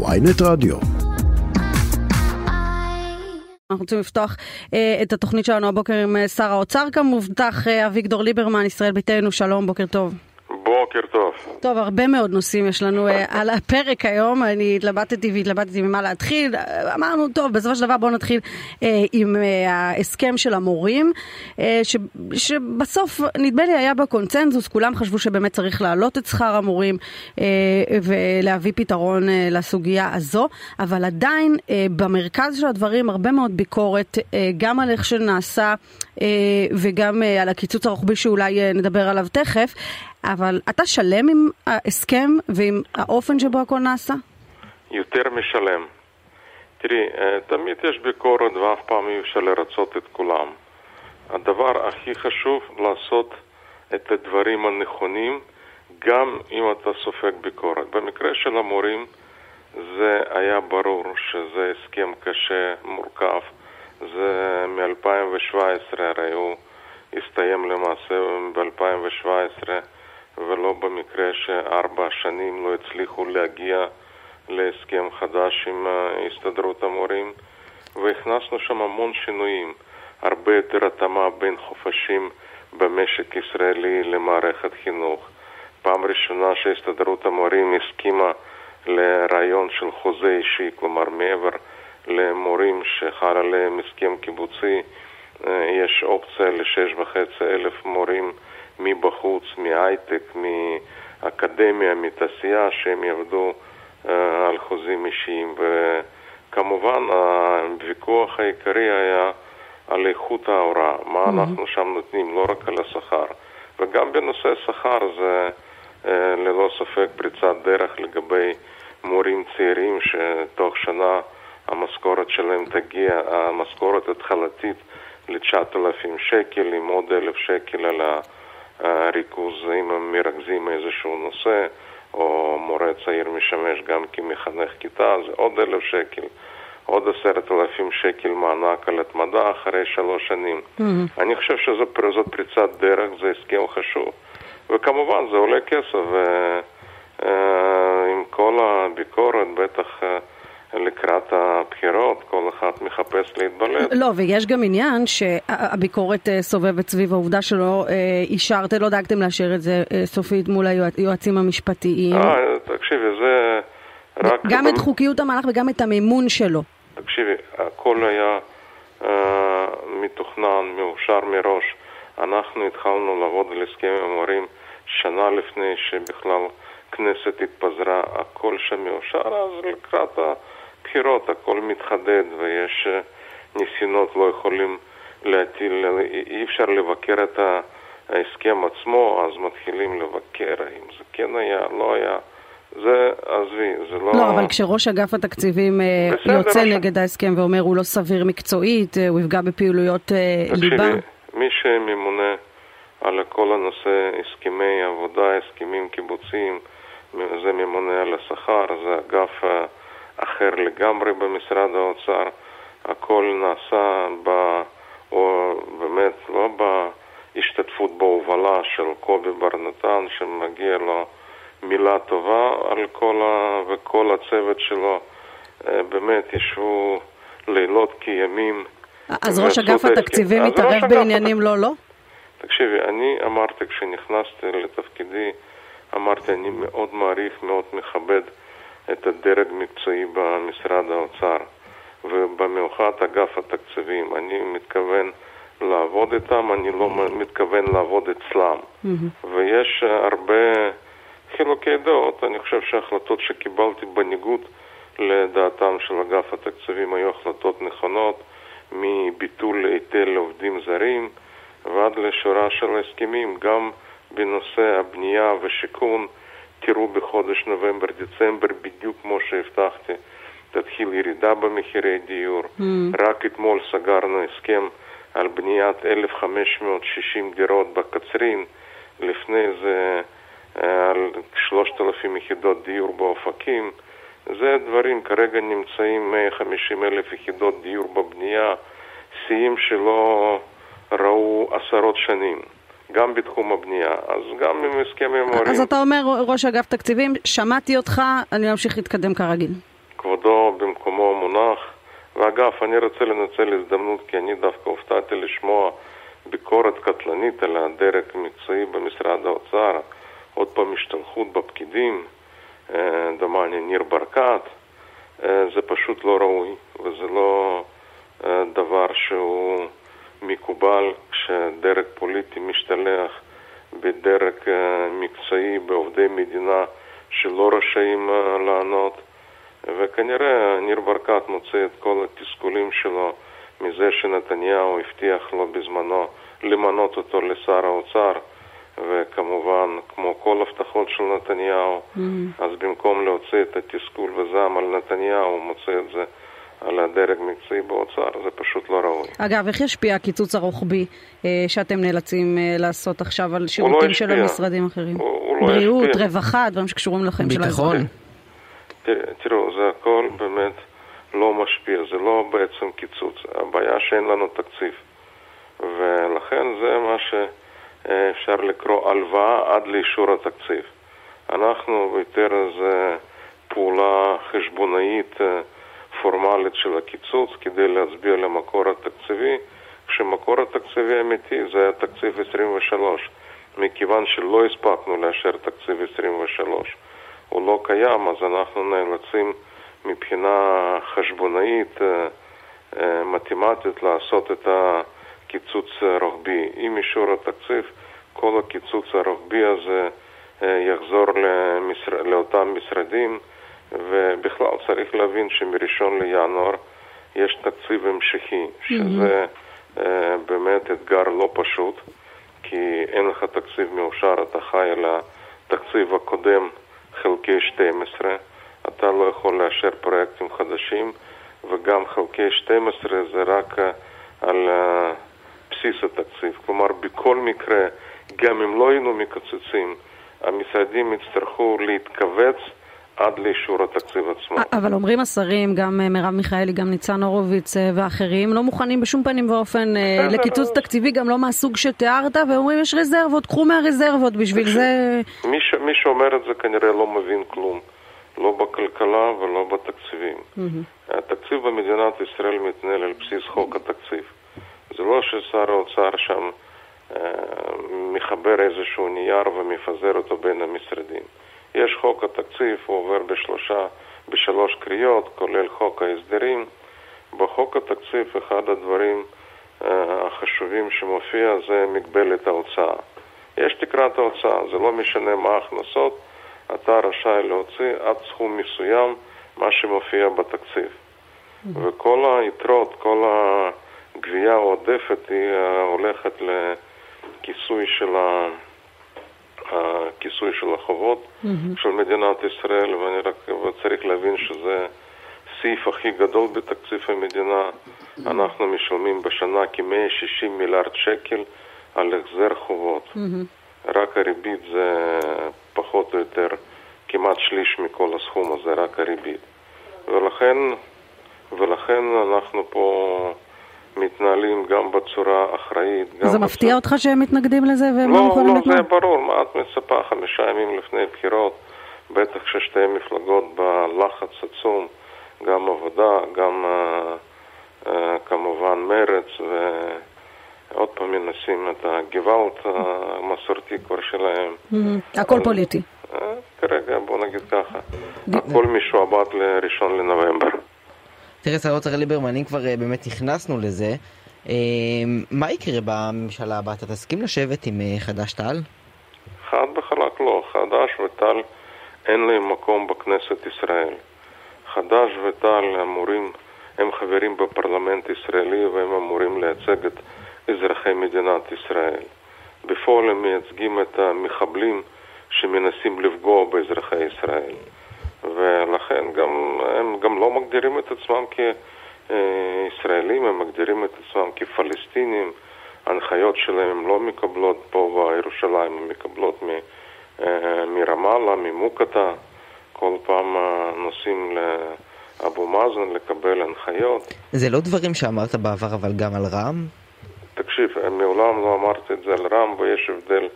ויינט רדיו. אנחנו רוצים לפתוח אה, את התוכנית שלנו הבוקר עם אה, שר האוצר כמובטח, אה, אביגדור ליברמן, ישראל ביתנו, שלום, בוקר טוב. בוקר טוב. טוב, הרבה מאוד נושאים יש לנו uh, על הפרק היום, אני התלבטתי והתלבטתי ממה להתחיל, אמרנו, טוב, בסופו של דבר בואו נתחיל uh, עם uh, ההסכם של המורים, uh, ש, שבסוף נדמה לי היה בקונצנזוס, כולם חשבו שבאמת צריך להעלות את שכר המורים uh, ולהביא פתרון uh, לסוגיה הזו, אבל עדיין uh, במרכז של הדברים הרבה מאוד ביקורת, uh, גם על איך שנעשה uh, וגם uh, על הקיצוץ הרוחבי שאולי uh, נדבר עליו תכף. אבל אתה שלם עם ההסכם ועם האופן שבו הכל נעשה? יותר משלם. תראי, אה, תמיד יש ביקורת ואף פעם אי אפשר לרצות את כולם. הדבר הכי חשוב לעשות את הדברים הנכונים גם אם אתה סופג ביקורת. במקרה של המורים זה היה ברור שזה הסכם קשה, מורכב. זה מ-2017, הרי הוא הסתיים למעשה ב-2017. ולא במקרה שארבע שנים לא הצליחו להגיע להסכם חדש עם הסתדרות המורים והכנסנו שם המון שינויים, הרבה יותר התאמה בין חופשים במשק ישראלי למערכת חינוך. פעם ראשונה שהסתדרות המורים הסכימה לרעיון של חוזה אישי, כלומר מעבר למורים שחל עליהם הסכם קיבוצי, יש אופציה לשש וחצי אלף מורים מבחוץ, מהייטק, מאקדמיה, מתעשייה, שהם יעבדו uh, על חוזים אישיים. וכמובן הוויכוח העיקרי היה על איכות ההוראה, מה mm-hmm. אנחנו שם נותנים, לא רק על השכר. וגם בנושא שכר זה uh, ללא ספק פריצת דרך לגבי מורים צעירים שתוך שנה המשכורת שלהם תגיע, המשכורת התחלתית ל-9,000 שקל עם עוד 1,000 שקל על ה... ריכוז, אם הם מרכזים איזשהו נושא, או מורה צעיר משמש גם כמחנך כיתה, זה עוד אלף שקל. עוד עשרת אלפים שקל מענק על התמדה אחרי שלוש שנים. Mm-hmm. אני חושב שזאת פריצת דרך, זה הסכם חשוב. וכמובן זה עולה כסף, ועם כל הביקורת בטח לקראת הבחירות, כל אחד מחפש להתבלט. לא, ויש גם עניין שהביקורת אה, סובבת סביב העובדה שלא אה, אישרתם, לא דאגתם לאשר את זה אה, סופית מול היועצים המשפטיים. אה, תקשיבי, זה רק... גם את חוקיות המהלך וגם את המימון שלו. תקשיבי, הכל היה אה, מתוכנן, מאושר מראש. אנחנו התחלנו לעבוד על הסכם עם המורים שנה לפני שבכלל כנסת התפזרה, הכל שם מאושר, אז לקראת ה... בחירות הכל מתחדד ויש אה, ניסיונות לא יכולים להטיל, אי אפשר לבקר את ההסכם עצמו, אז מתחילים לבקר האם זה כן היה, לא היה. זה, עזבי, זה לא... לא, אבל כשראש אגף התקציבים אה, בסדר, יוצא ש... נגד ההסכם ואומר הוא לא סביר מקצועית, אה, הוא יפגע בפעילויות ליבה. מי שממונה על כל הנושא הסכמי עבודה, הסכמים קיבוציים, זה ממונה על השכר, זה אגף אחר לגמרי במשרד האוצר. הכל נעשה ב... או באמת לא בהשתתפות בהובלה של קובי בר נתן, שמגיע לו מילה טובה על כל ה... וכל הצוות שלו. אה, באמת ישבו לילות כימים. אז ראש אגף התקציבים מתערב בעניינים לא לא? תקשיבי, אני אמרתי כשנכנסתי לתפקידי, אמרתי, אני מאוד מעריך, מאוד מכבד את הדרג המקצועי במשרד האוצר, ובמיוחד אגף התקציבים. אני מתכוון לעבוד איתם, אני לא מתכוון לעבוד אצלם. Mm-hmm. ויש הרבה חילוקי דעות. אני חושב שההחלטות שקיבלתי בניגוד לדעתם של אגף התקציבים היו החלטות נכונות, מביטול היטל לעובדים זרים ועד לשורה של הסכמים, גם בנושא הבנייה ושיכון. תראו בחודש נובמבר-דצמבר, בדיוק כמו שהבטחתי, תתחיל ירידה במחירי דיור. Mm. רק אתמול סגרנו הסכם על בניית 1,560 דירות בקצרין, לפני זה אה, על 3,000 יחידות דיור באופקים. זה דברים, כרגע נמצאים 150 אלף יחידות דיור בבנייה, שיאים שלא ראו עשרות שנים. גם בתחום הבנייה, אז גם עם הסכם עם הורים. אז אתה אומר, ראש אגף תקציבים, שמעתי אותך, אני אמשיך להתקדם כרגיל. כבודו במקומו מונח. ואגב, אני רוצה לנצל הזדמנות כי אני דווקא הופתעתי לשמוע ביקורת קטלנית על הדרג המקצועי במשרד האוצר, עוד פעם השתלחות בפקידים, אה, דומני ניר ברקת, אה, זה פשוט לא ראוי וזה לא אה, דבר שהוא מקובל כשדרג פוליטי משתלח בדרג מקצועי בעובדי מדינה שלא רשאים לענות וכנראה ניר ברקת מוצא את כל התסכולים שלו מזה שנתניהו הבטיח לו בזמנו למנות אותו לשר האוצר, וכמובן, כמו כל הבטחות של נתניהו, mm-hmm. אז במקום להוציא את התסכול וזעם על נתניהו, הוא מוצא את זה על הדרג מקצועי באוצר, זה פשוט לא ראוי. אגב, איך ישפיע הקיצוץ הרוחבי אה, שאתם נאלצים אה, לעשות עכשיו על שירותים לא של המשרדים האחרים? הוא, הוא לא בריאות, ישפיע. רווחה, דברים שקשורים לחיים של האזרחים. ביטחון. תראו, זה הכל באמת... לא משפיע, זה לא בעצם קיצוץ, הבעיה שאין לנו תקציב. ולכן זה מה שאפשר לקרוא הלוואה עד לאישור התקציב. אנחנו יותר איזה פעולה חשבונאית אה, פורמלית של הקיצוץ כדי להצביע למקור התקציבי, כשמקור התקציבי האמיתי זה היה תקציב 23. מכיוון שלא הספקנו לאשר תקציב 23, הוא לא קיים, אז אנחנו נאלצים מבחינה חשבונאית, אה, אה, מתמטית, לעשות את הקיצוץ הרוחבי. עם אישור התקציב, כל הקיצוץ הרוחבי הזה אה, יחזור למשר... לאותם משרדים, ובכלל צריך להבין שמראשון לינואר יש תקציב המשכי, שזה mm-hmm. באמת אתגר לא פשוט, כי אין לך תקציב מאושר, אתה חי על התקציב הקודם חלקי 12. אתה לא יכול לאשר פרויקטים חדשים, וגם חלקי 12 זה רק אה, על אה, בסיס התקציב. כלומר, בכל מקרה, גם אם לא היינו מקצצים, המשרדים יצטרכו להתכווץ עד לאישור התקציב עצמו. אבל אומרים השרים, גם אה, מרב מיכאלי, גם ניצן הורוביץ ואחרים, לא מוכנים בשום פנים ואופן לקיצוץ תקציבי, גם לא מהסוג שתיארת, ואומרים יש רזרבות, קחו מהרזרבות, בשביל זה... מי, ש... מי שאומר את זה כנראה לא מבין כלום. לא בכלכלה ולא בתקציבים. התקציב במדינת ישראל מתנהל על בסיס חוק התקציב. זה לא ששר האוצר שם אה, מחבר איזשהו נייר ומפזר אותו בין המשרדים. יש חוק התקציב, הוא עובר בשלושה, בשלוש קריאות, כולל חוק ההסדרים. בחוק התקציב אחד הדברים אה, החשובים שמופיע זה מגבלת ההוצאה. יש תקרת ההוצאה, זה לא משנה מה ההכנסות, אתה רשאי להוציא עד סכום מסוים מה שמופיע בתקציב. וכל היתרות, כל הגבייה העודפת היא אה, הולכת לכיסוי של, ה... הכיסוי של החובות mm-hmm. של מדינת ישראל, ואני רק צריך להבין שזה הסעיף הכי גדול בתקציב המדינה. Mm-hmm. אנחנו משלמים בשנה כ-160 מיליארד שקל על החזר חובות. Mm-hmm. רק הריבית זה פחות או יותר כמעט שליש מכל הסכום הזה, רק הריבית. ולכן, ולכן אנחנו פה מתנהלים גם בצורה אחראית. גם זה מפתיע בצורה... אותך שהם מתנגדים לזה והם לא, יכולים לא, לא, זה ברור, מה את מצפה? חמישה ימים לפני בחירות, בטח ששתי מפלגות בלחץ עצום, גם עבודה, גם uh, uh, כמובן מרץ, ועוד פעם מנסים את הגוואלד המסורתי כבר שלהם. Mm-hmm. הכל פוליטי. כרגע, בוא נגיד ככה, הכל משועבד לראשון לנובמבר. תראה, שר האוצר ליברמן, אם כבר אה, באמת נכנסנו לזה, אה, מה יקרה בממשלה הבאה? אתה תסכים לשבת עם אה, חד"ש-תע"ל? חד וחלק לא. חד"ש ותע"ל אין להם מקום בכנסת ישראל. חד"ש ותע"ל אמורים, הם חברים בפרלמנט הישראלי והם אמורים לייצג את אזרחי מדינת ישראל. בפועל הם מייצגים את המחבלים שמנסים לפגוע באזרחי ישראל. ולכן גם, הם גם לא מגדירים את עצמם כישראלים, הם מגדירים את עצמם כפלסטינים. ההנחיות שלהם הם לא מקבלות פה בירושלים, הם מקבלות מ, אה, מרמאללה, ממוקטה. כל פעם אה, נוסעים לאבו מאזן לקבל הנחיות. זה לא דברים שאמרת בעבר, אבל גם על רע"מ? תקשיב, מעולם לא אמרתי את זה על רע"מ, ויש הבדל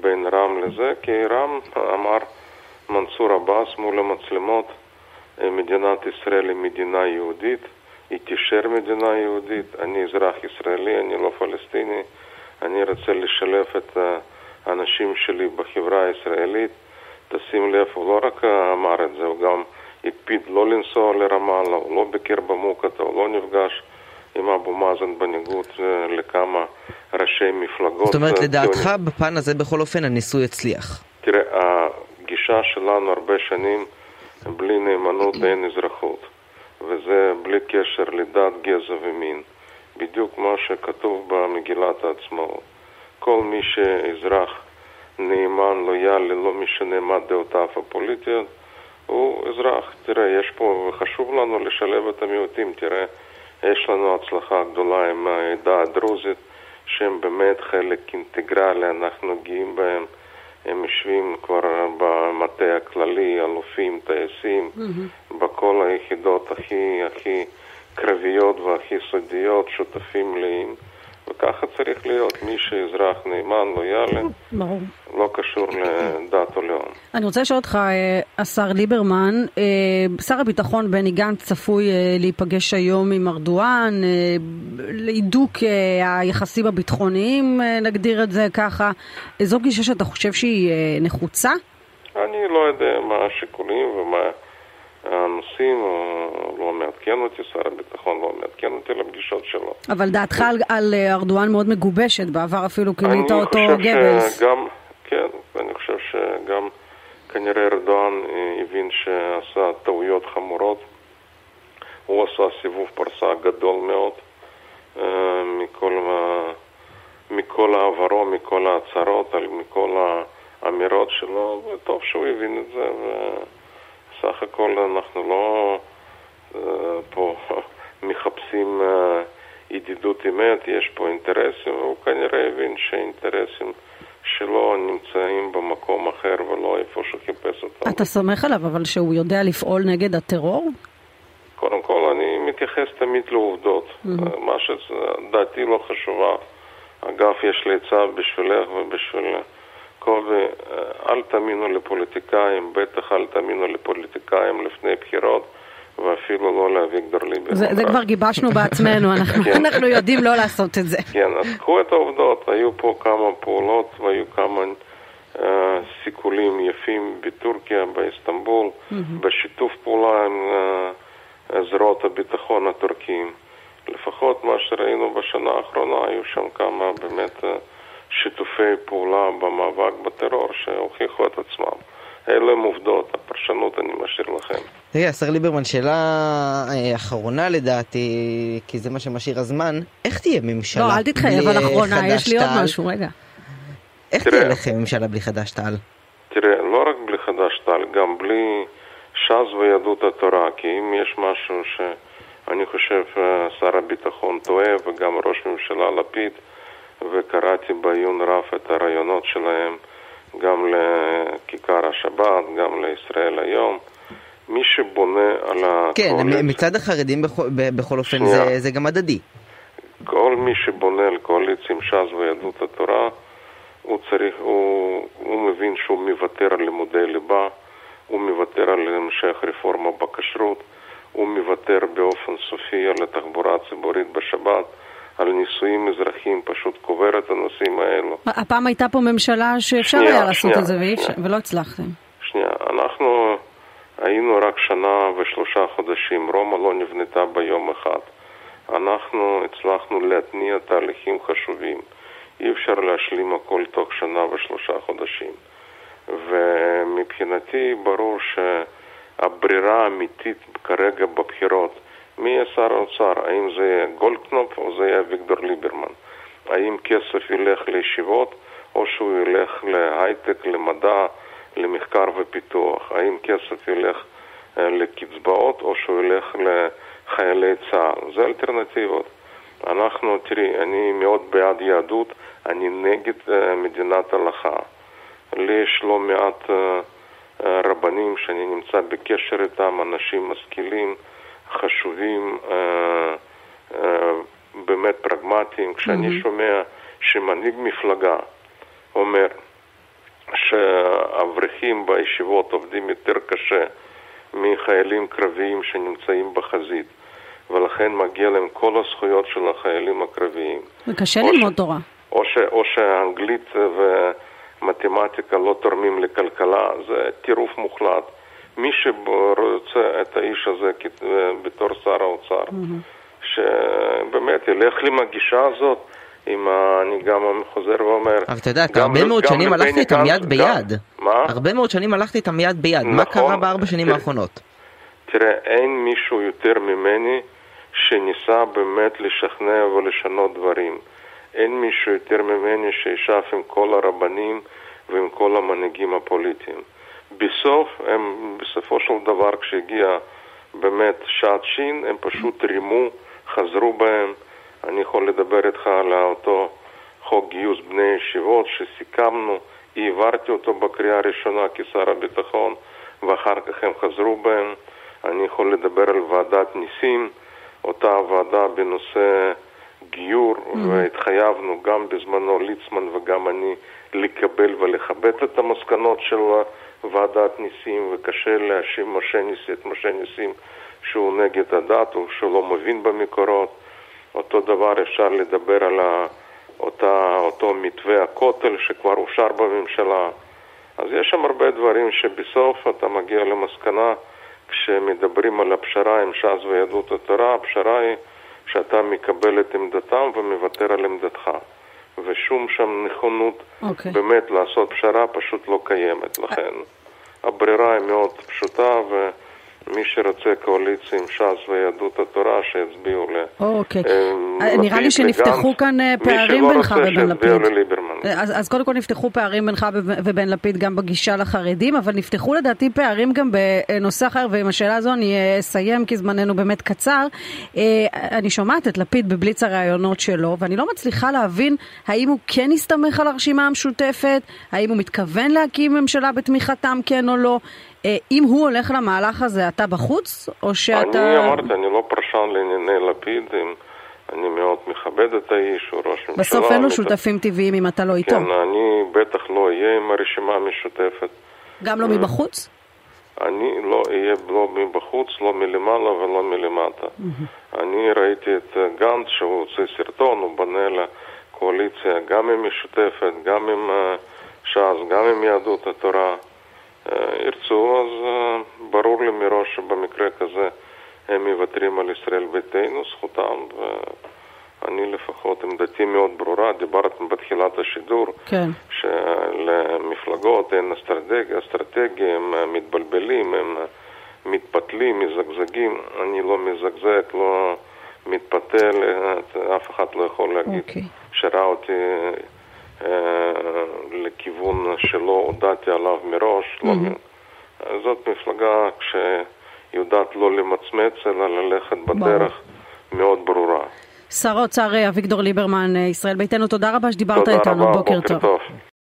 בין רם לזה, כי רם אמר מנסור עבאס מול המצלמות מדינת ישראל היא מדינה יהודית, היא תישאר מדינה יהודית, אני אזרח ישראלי, אני לא פלסטיני, אני רוצה לשלב את האנשים שלי בחברה הישראלית. תשים לב, הוא לא רק אמר את זה, הוא גם הקפיד לא לנסוע לרמאללה, הוא לא ביקר במוקטה, הוא לא נפגש עם אבו מאזן בניגוד לכמה ראשי מפלגות. זאת אומרת, לדעתך בפן הזה בכל אופן הניסוי הצליח. הגישה שלנו הרבה שנים, בלי נאמנות אין אזרחות, וזה בלי קשר לדת, גזע ומין. בדיוק מה שכתוב במגילת העצמאות. כל מי שאזרח נאמן, לויאלי, לא משנה מה דעותיו הפוליטיות, הוא אזרח. תראה, יש פה, וחשוב לנו לשלב את המיעוטים. תראה, יש לנו הצלחה גדולה עם העדה הדרוזית, שהם באמת חלק אינטגרלי, אנחנו גאים בהם. הם יושבים כבר במטה הכללי, אלופים, טייסים, mm-hmm. בכל היחידות הכי הכי קרביות והכי סודיות, שותפים מלאים. וככה צריך להיות, מי שאזרח נאמן, לויאלי, ברור. לא קשור לדת או לאום. אני רוצה לשאול אותך, אה, השר ליברמן, אה, שר הביטחון בני גנץ צפוי אה, להיפגש היום עם ארדואן להידוק היחסים הביטחוניים, נגדיר את זה ככה. זו גישה שאתה חושב שהיא נחוצה? אני לא יודע מה השיקולים ומה... הנושאים, לא מעדכן אותי, שר הביטחון לא מעדכן אותי לפגישות שלו. אבל דעתך על, על ארדואן מאוד מגובשת, בעבר אפילו כינית אותו גבלס. שגם, כן, אני חושב שגם כנראה ארדואן אה, הבין שעשה טעויות חמורות. הוא עשה סיבוב פרסה גדול מאוד אה, מכל, מכל העברו, מכל ההצהרות, מכל האמירות שלו, וטוב שהוא הבין את זה. ו... סך הכל אנחנו לא uh, פה מחפשים uh, ידידות אמת, יש פה אינטרסים, והוא כנראה הבין שהאינטרסים שלו נמצאים במקום אחר ולא איפה שהוא חיפש אותם. אתה סומך עליו אבל שהוא יודע לפעול נגד הטרור? קודם כל אני מתייחס תמיד לעובדות. Mm-hmm. מה שדעתי לא חשובה. אגב, יש לי עצה בשבילך ובשביל... קובי, אה, אל תאמינו לפוליטיקאים, בטח אל תאמינו לפוליטיקאים לפני בחירות. ואפילו לא לאביגדור ליברמן. זה, זה כבר גיבשנו בעצמנו, אנחנו, כן. אנחנו יודעים לא לעשות את זה. כן, אז קחו את העובדות, היו פה כמה פעולות והיו כמה uh, סיכולים יפים בטורקיה, באיסטנבול, mm-hmm. בשיתוף פעולה עם uh, זרועות הביטחון הטורקיים. לפחות מה שראינו בשנה האחרונה, היו שם כמה באמת... Uh, שיתופי פעולה במאבק בטרור שהוכיחו את עצמם. אלו הם עובדות, הפרשנות אני משאיר לכם. רגע, השר ליברמן, שאלה אה, אחרונה לדעתי, כי זה מה שמשאיר הזמן, איך תהיה ממשלה לא, אל תתחייב על אחרונה, יש לי עוד משהו, רגע. איך תהיה לכם ממשלה בלי חד"ש-תע"ל? תראה, לא רק בלי חד"ש-תע"ל, גם בלי ש"ס ויהדות התורה, כי אם יש משהו שאני חושב אה, שר הביטחון טועה, וגם ראש ממשלה לפיד, וקראתי בעיון רב את הרעיונות שלהם גם לכיכר השבת, גם לישראל היום. מי שבונה על הקואליציה... כן, מצד החרדים בכל, בכל אופן זה, זה גם הדדי. כל מי שבונה על קואליציה עם ש"ס ויהדות התורה, הוא צריך, הוא, הוא מבין שהוא מוותר על לימודי ליבה, הוא מוותר על המשך רפורמה בכשרות, הוא מוותר באופן סופי על התחבורה הציבורית בשבת. על נישואים אזרחיים פשוט קובר את הנושאים האלו. הפעם הייתה פה ממשלה שאפשר שנייה, היה לעשות שנייה, את זה ואיפשר, ולא הצלחתם. שנייה, אנחנו היינו רק שנה ושלושה חודשים, רומא לא נבנתה ביום אחד. אנחנו הצלחנו להתניע תהליכים חשובים. אי אפשר להשלים הכל תוך שנה ושלושה חודשים. ומבחינתי ברור שהברירה האמיתית כרגע בבחירות מי יהיה שר האוצר? האם זה יהיה גולדקנופ או זה יהיה אביגדור ליברמן? האם כסף ילך לישיבות או שהוא ילך להייטק, למדע, למחקר ופיתוח? האם כסף ילך אה, לקצבאות או שהוא ילך לחיילי צה"ל? זה אלטרנטיבות. אנחנו, תראי, אני מאוד בעד יהדות, אני נגד uh, מדינת הלכה. לי יש לא מעט uh, רבנים שאני נמצא בקשר איתם, אנשים משכילים, חשובים, אה, אה, באמת פרגמטיים. כשאני mm-hmm. שומע שמנהיג מפלגה אומר שהאברכים בישיבות עובדים יותר קשה מחיילים קרביים שנמצאים בחזית, ולכן מגיע להם כל הזכויות של החיילים הקרביים. וקשה ללמוד ש... תורה. או, ש... או שאנגלית ומתמטיקה לא תורמים לכלכלה, זה טירוף מוחלט. מי שרוצה את האיש הזה בתור שר האוצר, mm-hmm. שבאמת ילך עם הגישה הזאת, עם ה... אני גם חוזר ואומר... אבל אתה יודע, הרבה מאוד שנים הלכתי איתם יד ביד. מה? הרבה מאוד שנים הלכתי איתם יד ביד. נכון, מה קרה בארבע שנים האחרונות? תראה, אין מישהו יותר ממני שניסה באמת לשכנע ולשנות דברים. אין מישהו יותר ממני שישב עם כל הרבנים ועם כל המנהיגים הפוליטיים. בסוף, הם, בסופו של דבר, כשהגיע באמת שעת שין, הם פשוט רימו, חזרו בהם. אני יכול לדבר איתך על אותו חוק גיוס בני ישיבות שסיכמנו, העברתי אותו בקריאה הראשונה כשר הביטחון, ואחר כך הם חזרו בהם. אני יכול לדבר על ועדת ניסים, אותה ועדה בנושא גיור, mm-hmm. והתחייבנו גם בזמנו ליצמן וגם אני לקבל ולכבד את המסקנות של ועדת ניסים, וקשה להאשים משה ניסים, את משה ניסים שהוא נגד הדת או שהוא לא מבין במקורות. אותו דבר אפשר לדבר על אותה, אותו מתווה הכותל שכבר אושר בממשלה. אז יש שם הרבה דברים שבסוף אתה מגיע למסקנה כשמדברים על הפשרה עם ש"ס ויהדות התורה, הפשרה היא שאתה מקבל את עמדתם ומוותר על עמדתך. ושום שם נכונות okay. אוקיי. באמת לעשות פשרה פשוט לא קיימת. לכן הברירה היא מאוד פשוטה ו... מי שרוצה קואליציה עם ש"ס ויהדות התורה, שיצביעו ל... אוקיי. אה, נראה לי שנפתחו כאן אה, פערים בינך ובין לפיד. מי שלא רוצה שיצביעו לליברמן. אז קודם כל נפתחו פערים בינך ובין לפיד גם בגישה לחרדים, אבל נפתחו לדעתי פערים גם בנושא אחר, ועם השאלה הזו אני אה, אסיים כי זמננו באמת קצר. אני שומעת את לפיד בבליץ הראיונות שלו, ואני לא מצליחה להבין האם הוא כן הסתמך על הרשימה המשותפת, האם הוא מתכוון להקים ממשלה בתמיכתם כן או לא. אה, אם הוא הולך למהלך הזה, אתה בחוץ, או שאתה... אני אמרתי, אני לא פרשן לענייני לפיד, אני מאוד מכבד את האיש, הוא ראש ממשלה. בסוף אין לו שותפים טבעיים אם אתה לא איתו. כן, אני בטח לא אהיה עם הרשימה המשותפת. גם לא מבחוץ? אני לא אהיה לא מבחוץ, לא מלמעלה ולא מלמטה. אני ראיתי את גנץ שהוא הוציא סרטון, הוא בנה לקואליציה גם עם משותפת, גם עם אה, ש"ס, גם עם יהדות התורה. אה, ירצו, אז אה, ברור לי מראש שבמקרה כזה הם מוותרים על ישראל ביתנו, זכותם, ואני לפחות, עמדתי מאוד ברורה, דיברתם בתחילת השידור, כן. שלמפלגות אין אסטרטגיה, אסטרטגיה, הם מתבלבלים, הם מתפתלים, מזגזגים, אני לא מזגזג, לא מתפתל, אף אחד לא יכול להגיד okay. אוקיי. שראה אותי אה, לכיוון שלא הודעתי עליו מראש. Mm-hmm. לא, זאת מפלגה שיודעת לא למצמץ, אלא ללכת בדרך ברור. מאוד ברורה. שר האוצר אביגדור ליברמן, ישראל ביתנו, תודה רבה שדיברת איתנו, בוקר, בוקר טוב. טוב.